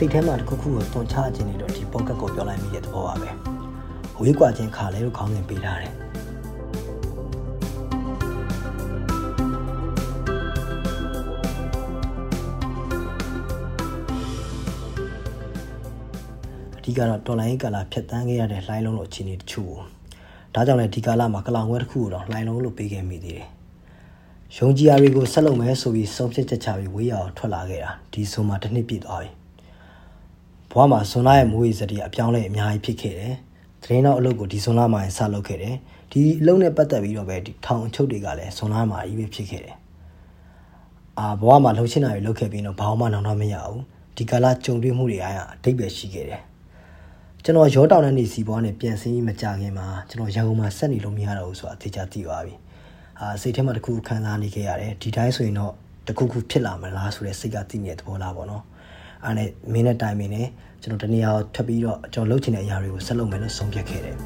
စိတ်ထဲမှာတစ်ခုခုကိုတွန်ချခြင်းနေတော့ဒီပေါ့ကတ်ကိုပြောလိုက်မိတဲ့သဘောပါပဲဝေးကွာခြင်းခါလဲလို့ခေါင်းစဉ်ပေးထားတယ်အဓိကတော့တော်လိုင်းကာလာဖြတ်တန်းခဲ့ရတဲ့လှိုင်းလုံးလိုအခြေအနေတချို့ဒါကြောင့်လည်းဒီကာလမှာကလောင်ဝဲတစ်ခုကိုတော့လှိုင်းလုံးလို့ပေးခဲ့မိသေးတယ်ယုံကြည်ရာတွေကိုဆက်လုပ်မယ်ဆိုပြီးဆုံးဖြတ်ချက်ချပြီးဝေးရအောင်ထွက်လာခဲ့တာဒီဆိုမှတစ်နှစ်ပြည့်သွားပြီ ဘဝမှာဆွန်လာရဲ့မိုးရေစတီအပြောင်းလဲအများကြီးဖြစ်ခဲ့တယ်သတင်းတော့အလုပ်ကိုဒီဆွန်လာမှာဆလုပ်ခဲ့တယ်ဒီအလုပ်နဲ့ပတ်သက်ပြီးတော့ပဲဒီထောင်အချုပ်တွေကလည်းဆွန်လာမှာကြီးပဲဖြစ်ခဲ့တယ်အာဘဝမှာလှုပ်ရှင်တာတွေလုပ်ခဲ့ပြီးတော့ဘာမှနောင်တော့မရဘူးဒီကာလကြုံတွေ့မှုတွေအားအတိတ်ပဲရှိခဲ့တယ်ကျွန်တော်ရောတောင်တဲ့နေစီဘွားနဲ့ပြန်စင်းမကြခင်မှာကျွန်တော်ရန်ကုန်မှာဆက်နေလို့မရတော့ဘူးဆိုတာအသေးချာသိသွားပြီအာစိတ်ထဲမှာတခုခံစားနေခဲ့ရတယ်ဒီတိုင်းဆိုရင်တော့တခုခုဖြစ်လာမလားဆိုတဲ့စိတ်ကသိနေတဲ့သဘောလားပေါ့နော် အားနဲ့မင်းနဲ့တိုင်မင်းနဲ့ကျွန်တော်တနေရာကိုထွက်ပြီးတော့ကျွန်တော်လုပ်ချင်တဲ့အရာတွေကိုဆက်လုပ်မယ်လို့ဆုံးဖြတ်ခဲ့တယ်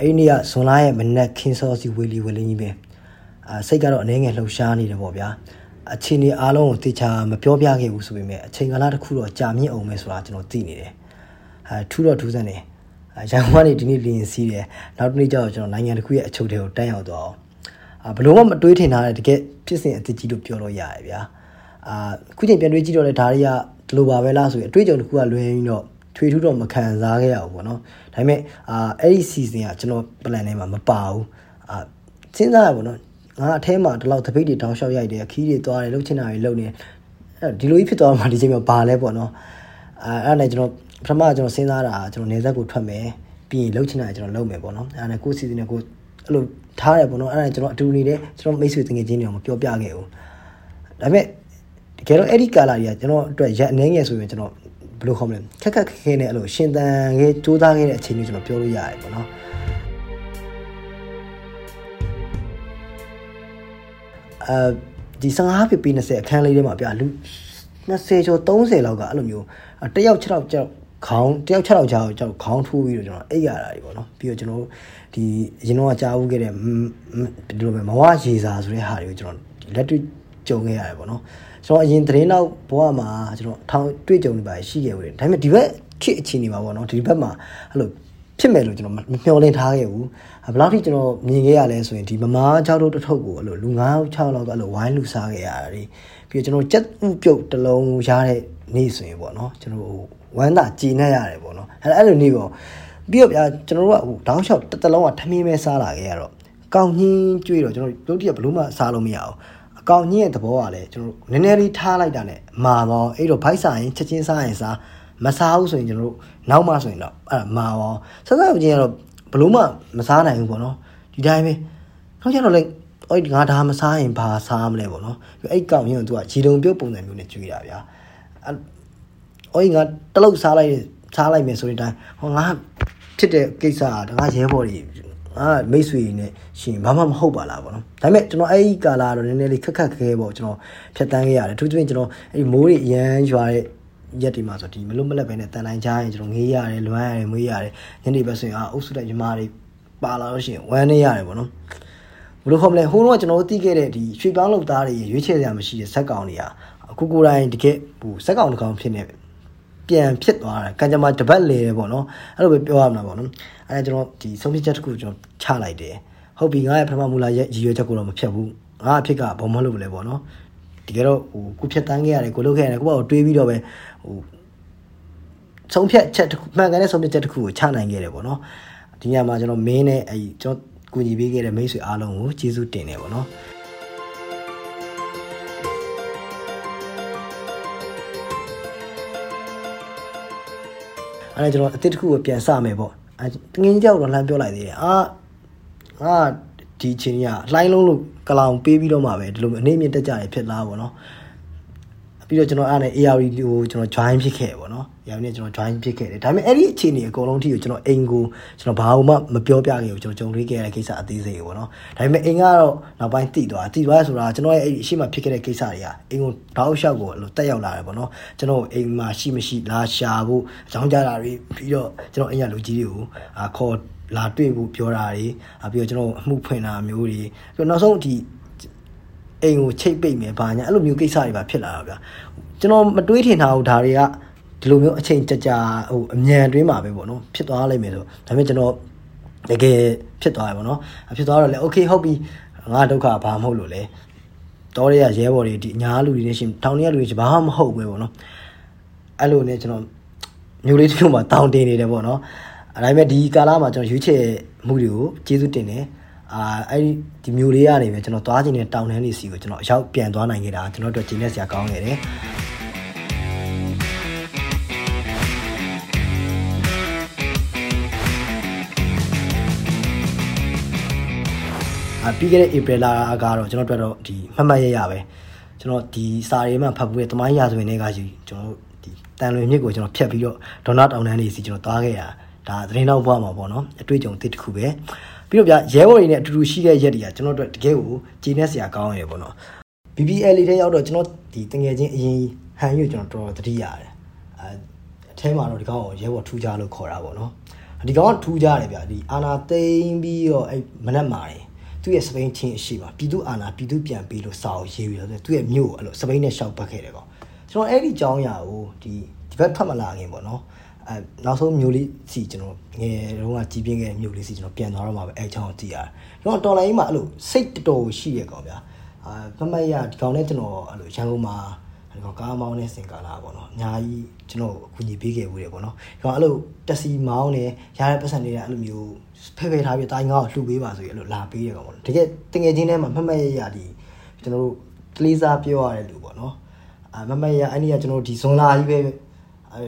အဲ့ဒီနေ့ကဇွန်လရဲ့မနက်ခင်းစောစီဝေလီဝေလင်းကြီးပဲအာစိတ်ကတော့အနေငယ်လှုပ်ရှားနေတယ်ပေါ့ဗျာအချိန်ဒီအားလုံးကိုတေချာမပြောပြခဲ့ဘူးဆိုပေမဲ့အချိန်ကာလတစ်ခုတော့ကြာမြင့်အောင်မယ်ဆိုတာကျွန်တော်သိနေတယ်အဲထူတော့ထူးစမ်းတယ် ရန်ကုန်ကနေဒီနေ့လင်းစီးတယ်နောက်တစ်နေ့ကျတော့ကျွန်တော်နိုင်ငံတစ်ခုရဲ့အချုပ်တွေကိုတန်းရောက်သွားအောင်အာဘလို့မှမတွေးထင်ထားတဲ့တကယ်ဖြစ်စဉ်အသစ်ကြီးလို့ပြောလို့ရတယ်ဗျာအာခုချိန်ပြန်တွေးကြည့်တော့လေဒါတွေကဒီလိုပါပဲလားဆိုရင်အတွေ့အကြုံတစ်ခုကလွဲပြီးတော့ထွေထူးတော့မခံစားခဲ့ရဘူးပေါ့နော်ဒါပေမဲ့အာအဲ့ဒီ season ကကျွန်တော် plan ထဲမှာမပါဘူးအာစဉ်းစားရပါတော့ငါအထဲမှာဒီလောက်တပိတ်တွေတောင်းလျှောက်ရိုက်တယ်ခီးတွေသွားတယ်လှုပ်ချင်တာတွေလှုပ်နေတယ်ဒီလိုကြီးဖြစ်သွားမှဒီချိန်မှာဘာလဲပေါ့နော်အဲအဲ့ဒါနဲ့ကျွန်တော် ပထမကျွန်တော်စဉ်းစားတာကျွန်တော်နေဆက်ကိုထွက်မယ်ပြီးရင်လှုပ်ချင်တာကျွန်တော်လုပ်မယ်ပေါ့နော်အဲ့ဒါနဲ့ကိုစီစဉ်နဲ့ကိုအဲ့လိုထားတယ်ပေါ့နော်အဲ့ဒါကျွန်တော်အတူနေတယ်ကျွန်တော်မိတ်ဆွေတငယ်ချင်းတွေအောင်မပြောပြခဲ့ဘူးဒါပေမဲ့တကယ်တော့အဲ့ဒီကာလာတွေကကျွန်တော်အတွက်ရက်အနေငယ်ဆိုရင်ကျွန်တော်ဘယ်လိုခေါ်မလဲခက်ခက်ခဲခဲနဲ့အဲ့လိုရှင်သန်ခဲ့စူးစမ်းခဲ့တဲ့အချိန်မျိုးကျွန်တော်ပြောလို့ရတယ်ပေါ့နော်အဲဒီ15ပြပြီး20အခန်းလေးထဲမှာဗျာလူ20ကျော်30လောက်ကအဲ့လိုမျိုးတယောက်6ယောက်ကြောက် ခေါင်းတယောက်6ယောက်ကြာကြောက်ခေါင်းထိုးပြီးတော့ကျွန်တော်အိပ်ရတာတွေပေါ့နော်ပြီးတော့ကျွန်တော်ဒီအရင်တော့ကြားဦးခဲ့တဲ့ဒီလိုပဲမဝရေစာဆိုတဲ့ဟာတွေကိုကျွန်တော်ဒီလက်တွေ့ကြုံခဲ့ရတယ်ပေါ့နော်ကျွန်တော်အရင်သတင်းတော့ဘဝမှာကျွန်တော်ထောင်တွေ့ကြုံနေပါရှိခဲ့ဘူးဒါပေမဲ့ဒီဘက်ခေတ်အခြေအနေမှာပေါ့နော်ဒီဘက်မှာအဲ့လိုဖြစ်မယ်လို့ကျွန်တော်မမျှော်လင့်ထားခဲ့ဘူးဘယ်လောက်ထိကျွန်တော်မြင်ခဲ့ရလဲဆိုရင်ဒီမမား6တို့တစ်ထုပ်ကိုအဲ့လိုလူ9 6လောက်ကအဲ့လိုဝိုင်းလူစားခဲ့ရတာတွေပြီးတော့ကျွန်တော်ကြက်ဥပြုတ်တစ်လုံးရတဲ့နေ့ဆိုရင်ပေါ့နော်ကျွန်တော် ဝမ်းသာကြည်နေရတယ်ပေါ့နော်အဲ့အဲ့လိုနေ့ပေါ့ပြီးတော့ဗျာကျွန်တော်တို့ကဟိုတောင်းလျှောက်တစ်တလုံးကထမင်းပဲစားလာခဲ့ရတော့ကောင်းညင်းကြွေးတော့ကျွန်တော်တို့တည်းကဘလို့မှစားလို့မရအောင်အကောင်ညင်းရဲ့သဘောကလည်းကျွန်တော်တို့နည်းနည်းလေးထားလိုက်တာနဲ့မာတော့အဲ့တော့ဘိုက်စားရင်ချက်ချင်းစားရင်စားမစားဘူးဆိုရင်ကျွန်တော်တို့နောက်မှဆိုရင်တော့အဲ့မာရောဆက်ဆက်ချင်းကတော့ဘလို့မှမစားနိုင်ဘူးပေါ့နော်ဒီတိုင်းပဲနောက်ကျတော့လည်းအဲ့ဒီငါဒါမစားရင်ဘာစားမလဲပေါ့နော်အဲ့ကောင်ရင်ကသူကဂျီတုံပြုတ်ပုံစံမျိုးနဲ့ကျွေးတာဗျာ အဲ့ငါတလုတ်စားလိုက်စားလိုက်မယ်ဆိုရင်တိုင်းဟောငါဖြစ်တဲ့ကိစ္စကငါရဲဘော်တွေအာမိတ်ဆွေနဲ့ရှင်ဘာမှမဟုတ်ပါလားပေါ့နော်ဒါပေမဲ့ကျွန်တော်အဲ့ဒီကာလာတော့နည်းနည်းလေးခက်ခက်ခဲခဲပေါ့ကျွန်တော်ဖြတ်တန်းခဲ့ရတယ်သူချင်းကျွန်တော်အဲ့ဒီမိုးတွေအရန်ရွာတဲ့ရက်ဒီမှာဆိုဒီမလို့မလက်ပဲနဲ့တန်တိုင်းကြားရင်ကျွန်တော်ငေးရတယ်လွမ်းရတယ်မွေးရတယ်ညနေဘက်ဆိုရင်အာအုပ်စုတဲ့ညီမတွေပါလာလို့ရှိရင်ဝမ်းနေရတယ်ပေါ့နော်ဘယ်လိုခေါ်မလဲဟိုတော့ကျွန်တော်တို့သိခဲ့တဲ့ဒီရွှေပေါင်းလောက်သားတွေရွေးချယ်စရာမရှိတဲ့ဇက်ကောင်တွေကအခုကိုယ်တိုင်တကယ်ဟိုဇက်ကောင်တစ်ကောင်ဖြစ်နေ ပြန်ဖြစ်သွားတာကံကြမ္မာတပတ်လေတယ်ပေါ့နော်အဲ့လိုပဲပြောရမှာပေါ့နော်အဲ့ဒါကျွန်တော်ဒီဆုံးဖြတ်ချက်တစ်ခုကျွန်တော်ချလိုက်တယ်ဟုတ်ပြီငါရဲ့ပထမမူလာရည်ရွယ်ချက်ကိုတော့မဖြတ်ဘူးငါအဖြစ်ကဘာမှလုပ်မလဲပေါ့နော်တကယ်တော့ဟိုကိုဖြတ်တန်းခဲ့ရတယ်ကိုလုပ်ခဲ့ရတယ်ကိုပေါ့တွေးပြီးတော့ပဲဟိုဆုံးဖြတ်ချက်တစ်ခုမှန်ကန်တဲ့ဆုံးဖြတ်ချက်တစ်ခုကိုချနိုင်ခဲ့တယ်ပေါ့နော်ဒီညမှာကျွန်တော်မင်းနဲ့အဲကျွန်တော်ကူညီပေးခဲ့တဲ့မိတ်ဆွေအားလုံးကိုကျေးဇူးတင်တယ်ပေါ့နော် အဲ့ဒါကျွန်တော်အစ်စ်တစ်ခုကိုပြန်စမယ်ပေါ့အဲတငင်းကြောက်တော့လှမ်းပြောလိုက်သေးတယ်အာအာဒီချင်းကြီးကလှိုင်းလုံးလို့ကလောင်ပေးပြီးတော့မှပဲဒီလိုအနေမြင့်တက်ကြရဖြစ်လားပေါ့နော်ပြီးတော့ကျွန်တော်အားနဲ့ AR ကိုကျွန်တော် join ဖြစ်ခဲ့ပေါ့နော် ရောင်နဲ့ကျွန်တော် join ဖြစ်ခဲ့တယ်ဒါပေမဲ့အဲ့ဒီအခြေအနေအကုန်လုံးထိကိုကျွန်တော်အိမ်ကိုကျွန်တော်ဘာမှမပြောပြခဲ့ဘူးကျွန်တော်ကြုံတွေ့ခဲ့ရတဲ့ကိစ္စအသေးစိတ်ပေါ့နော်ဒါပေမဲ့အိမ်ကတော့နောက်ပိုင်းတည်သွားတည်သွားဆိုတာကျွန်တော်ရဲ့အဲ့ဒီအရှိမဖြစ်ခဲ့တဲ့ကိစ္စတွေကအိမ်ကိုတောက်လျှောက်ကိုအဲ့လိုတက်ရောက်လာတယ်ပေါ့နော်ကျွန်တော်အိမ်မှာရှိမရှိလာရှာဖို့အကြောင်းကြားတာတွေပြီးတော့ကျွန်တော်အိမ်ရလူကြီးတွေကိုအာခေါ်လာတွေ့ဖို့ပြောတာတွေပြီးတော့ကျွန်တော်အမှုဖွင့်တာမျိုးတွေပြီးတော့နောက်ဆုံးဒီအိမ်ကိုချိတ်ပိတ်မယ်ဘာညာအဲ့လိုမျိုးကိစ္စတွေပါဖြစ်လာတာဗျာကျွန်တော်မတွေးထင်ထားဘူးဒါတွေက ဒီလိုမျိုးအချိန်ကြာကြာဟိုအမြန်တွင်းမှာပဲပေါ့နော်ဖြစ်သွားလိမ့်မယ်ဆိုဒါပေမဲ့ကျွန်တော်တကယ်ဖြစ်သွားတယ်ပေါ့နော်ဖြစ်သွားတော့လေ okay ဟုတ်ပြီငါဒုက္ခဘာမဟုတ်လို့လဲတော်ရရရဲဘော်တွေဒီအများလူတွေနဲ့ရှင်တောင်းရလူတွေဘာမှမဟုတ်ပဲပေါ့နော်အဲ့လိုနဲ့ကျွန်တော်မျိုးလေးတစ်ခုမှတောင်းတင်နေတယ်ပေါ့နော်အဲဒါပေမဲ့ဒီကာလမှာကျွန်တော်ရွေးချယ်မှုတွေကိုကျေးဇူးတင်တယ်အာအဲ့ဒီဒီမျိုးလေးကနေပဲကျွန်တော်သွားခြင်းနဲ့တောင်းတန်းနေစီကိုကျွန်တော်အရောက်ပြန်သွားနိုင်ခဲ့တာကျွန်တော်တို့ဂျင်းနဲ့ဆရာကောင်းခဲ့တယ် ပြီးခဲ့တဲ့ April လကတော့ကျွန်တော်တို့တော့ဒီမှတ်မှတ်ရရပဲကျွန်တော်ဒီစာရေးမှဖတ်ဖို့ရဲ့တမိုင်းရာဇဝင်တွေကကြီးကျွန်တော်ဒီတန်လွင်မြစ်ကိုကျွန်တော်ဖြတ်ပြီးတော့ဒေါနာတောင်တန်းနေစီကျွန်တော်သွားခဲ့ရဒါသတင်းတော့ဘွားမှာပေါ့နော်အတွေ့အကြုံတစ်တစ်ခုပဲပြီးတော့ဗျရဲဘော်တွေနဲ့အတူတူရှိတဲ့ရက်တွေကကျွန်တော်တို့တကယ်ကိုဂျင်းနဲ့ဆရာကောင်းရပေါ့နော် BBL လေးထဲရောက်တော့ကျွန်တော်ဒီတငယ်ချင်းအရင်ဟန်ယူကျွန်တော်တော်တော်သတိရတယ်အဲအထဲမှာတော့ဒီကောင်ကိုရဲဘော်ထူးကြလို့ခေါ်တာပေါ့နော်ဒီကောင်ကထူးကြတယ်ဗျဒီအာနာသိမ့်ပြီးတော့အဲမနက်မာတယ် သူ့ရဲ့စပိန်ချင်းအရှိပါပြည်သူအာနာပြည်သူပြန်ပေးလို့စာအုပ်ရေးပြီးတော့သူ့ရဲ့မြို့ကိုအဲ့လိုစပိန်နဲ့ရှောက်ပတ်ခဲ့တယ်ကောင်ကျွန်တော်အဲ့ဒီကြောင်းရာကိုဒီဒီဘက်ထွက်မလာခင်ပေါ့နော်အဲနောက်ဆုံးမျိုးလေးစီကျွန်တော်ငယ်တုန်းကကြီးပြင်းခဲ့တဲ့မျိုးလေးစီကျွန်တော်ပြန်သွားတော့မှပဲအဲချောင်းကိုကြည့်ရတယ်ကျွန်တော်တော်လိုင်းမှာအဲ့လိုစိတ်တော်တော်ရှိရကောင်ဗျာအာမမရဒီကောင်နဲ့ကျွန်တော်အဲ့လိုရန်ကုန်မှာ ဒီကောင်ကားမောင်းနဲ့စင်ကာလာပေါ့နော်အများကြီးကျွန်တော်အကူအညီပေးခဲ့ဘူးတယ်ပေါ့နော်ဒီကောင်အဲ့လိုတက်စီမောင်းနဲ့ရတဲ့ပတ်စံတွေကအဲ့လိုမျိုးဖဲဖဲထားပြီးတိုင်းငါ့ကိုလှူပေးပါဆိုပြီးအဲ့လိုလာပေးရကောင်ပေါ့နော်တကယ်တကယ်ချင်းထဲမှာမမရရဒီကျွန်တော်တို့ကလေးစားပြောရတဲ့လူပေါ့နော်အာမမရအဲ့ဒီကကျွန်တော်ဒီဇွန်လာကြီးပဲအဲ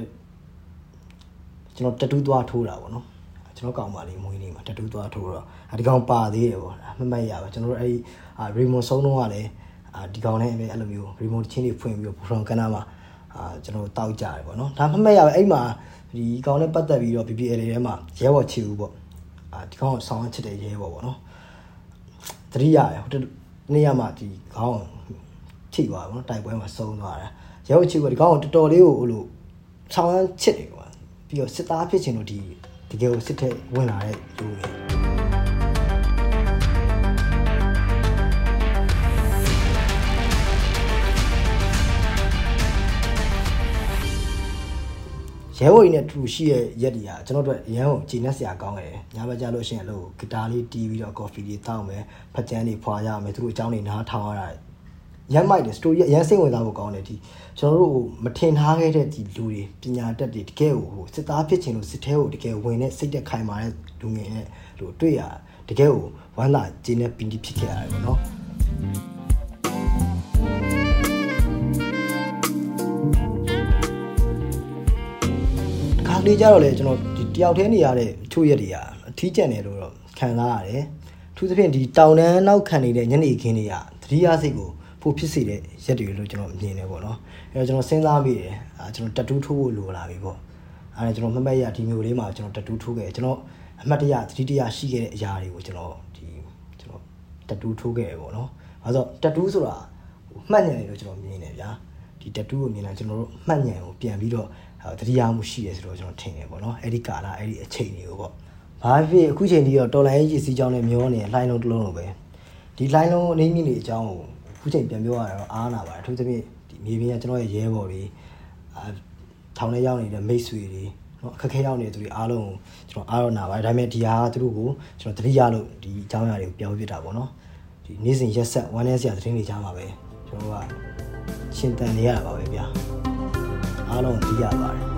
ကျွန်တော်တတူးသွားထိုးတာပေါ့နော်ကျွန်တော်ကောင်ပါလေးမွေးနေမှာတတူးသွားထိုးတော့ဒီကောင်ပါသေးတယ်ပေါ့မမရပါကျွန်တော်တို့အဲ့ဒီရီမွန်ဆုံးတော့ကလည်း ဒီကောင်နဲ့အဲ့လိုမျိုးရီမွန်ချင်းတွေဖွင့်ပြီးတော့ဘုံကနာမှာအာကျွန်တော်တောက်ကြတယ်ပေါ့နော်ဒါမှမရပါအဲ့မှာဒီကောင်နဲ့ပတ်သက်ပြီးတော့ BBL ထဲမှာရဲဘော်ချီဦးပေါ့အာဒီကောင်ဆောင်းချစ်တဲ့ရဲဘော်ပေါ့နော်တတိယရဟိုနေ့ရမှာဒီကောင်ထိသွားပေါ့နော်တိုက်ပွဲမှာဆုံးသွားတာရဲဘော်ချီဦးကဒီကောင်တော်တော်လေးကိုဟိုလိုဆောင်းချစ်တယ်ကွာပြီးတော့စစ်သားဖြစ်ချင်လို့ဒီတကယ်ကိုစစ်ထဲဝင်လာတဲ့လူတွေ ရဲဝိုင်နဲ့တူရှိရဲ့ရက်တွေကကျွန်တော်တို့ရန်ကိုဂျင်းနဲ့ဆရာကောင်းတယ်ညဘက်ကြလို့ရှိရင်လို့ဂီတာလေးတီးပြီးတော့ကော်ဖီလေးတောင်းမယ်ဖက်ချန်းလေးဖွာရမယ်သူတို့အကြောင်းတွေနားထောင်ရတာရမ်းမိုက်တယ်စတိုရီရမ်းစိတ်ဝင်စားဖို့ကောင်းတယ်ဒီကျွန်တော်တို့မထင်ထားခဲ့တဲ့ဒီလူတွေပညာတတ်တွေတကယ်ကိုဟိုစစ်သားဖြစ်ချင်လို့စစ်ထဲကိုတကယ်ဝင်တဲ့စိတ်သက်ခိုင်မာတဲ့လူငယ်နဲ့လို့တွေ့ရတကယ်ကိုဝမ်းသာဂျင်းနဲ့ပင်တီဖြစ်ခဲ့ရတယ်ပေါ့နော် ခါလေးကြတော့လေကျွန်တော်ဒီတယောက်တည်းနေရတဲ့ချို့ရက်တွေကအထီးကျန်တယ်လို့တော့ခံစားရတယ်ထူးသဖြင့်ဒီတောင်တန်းနောက်ခံနေတဲ့ညနေခင်းတွေကသတိရစိတ်ကိုဖို့ဖြစ်စေတဲ့ရက်တွေလို့ကျွန်တော်မြင်တယ်ပေါ့နော်အဲတော့ကျွန်တော်စဉ်းစားမိတယ်အဲကျွန်တော်တတူးထိုးဖို့လိုလာပြီပေါ့အဲကျွန်တော်မှတ်မှတ်ရဒီမျိုးလေးမှာကျွန်တော်တတူးထိုးခဲ့ကျွန်တော်အမှတ်တရသတိတရရှိခဲ့တဲ့အရာတွေကိုကျွန်တော်ဒီကျွန်တော်တတူးထိုးခဲ့တယ်ပေါ့နော်အဲဆိုတတူးဆိုတာမှတ်ဉာဏ်လေးလို့ကျွန်တော်မြင်တယ်ဗျာဒီတတူးကိုမြင်လာကျွန်တော်တို့မှတ်ဉာဏ်ကိုပြန်ပြီးတော့ သတိရမှုရှိတယ်ဆိုတော့ကျွန်တော်ထင်တယ်ပေါ့နော်အဲ့ဒီကာလအဲ့ဒီအချိန်တွေကိုပေါ့ဘာဖြစ်အခုချိန်ဒီတော့တော်လိုင်းရေးစီးကြောင်းနဲ့မျောနေလှိုင်းလုံးတစ်လုံးလိုပဲဒီလှိုင်းလုံးအနေမြင့်တွေအကြောင်းကိုအခုချိန်ပြန်ပြောရတော့အားနာပါတယ်အထူးသဖြင့်ဒီမြေပြင်ကကျွန်တော်ရဲ့ရဲဘော်တွေအာထောင်ထဲရောက်နေတဲ့မိတ်ဆွေတွေနော်အခက်ခဲရောက်နေတဲ့သူတွေအားလုံးကိုကျွန်တော်အားရနာပါတယ်ဒါပေမဲ့ဒီဟာကသူတို့ကိုကျွန်တော်သတိရလို့ဒီအကြောင်းအရာတွေကိုပြောပြတာပေါ့နော်ဒီနေ့စဉ်ရက်ဆက်ဝမ်းနည်းစရာသတင်းတွေကြားမှာပဲကျွန်တော်ကရှင်းတန်နေရတာပါပဲဗျာ အားလုံးသိရပါတယ်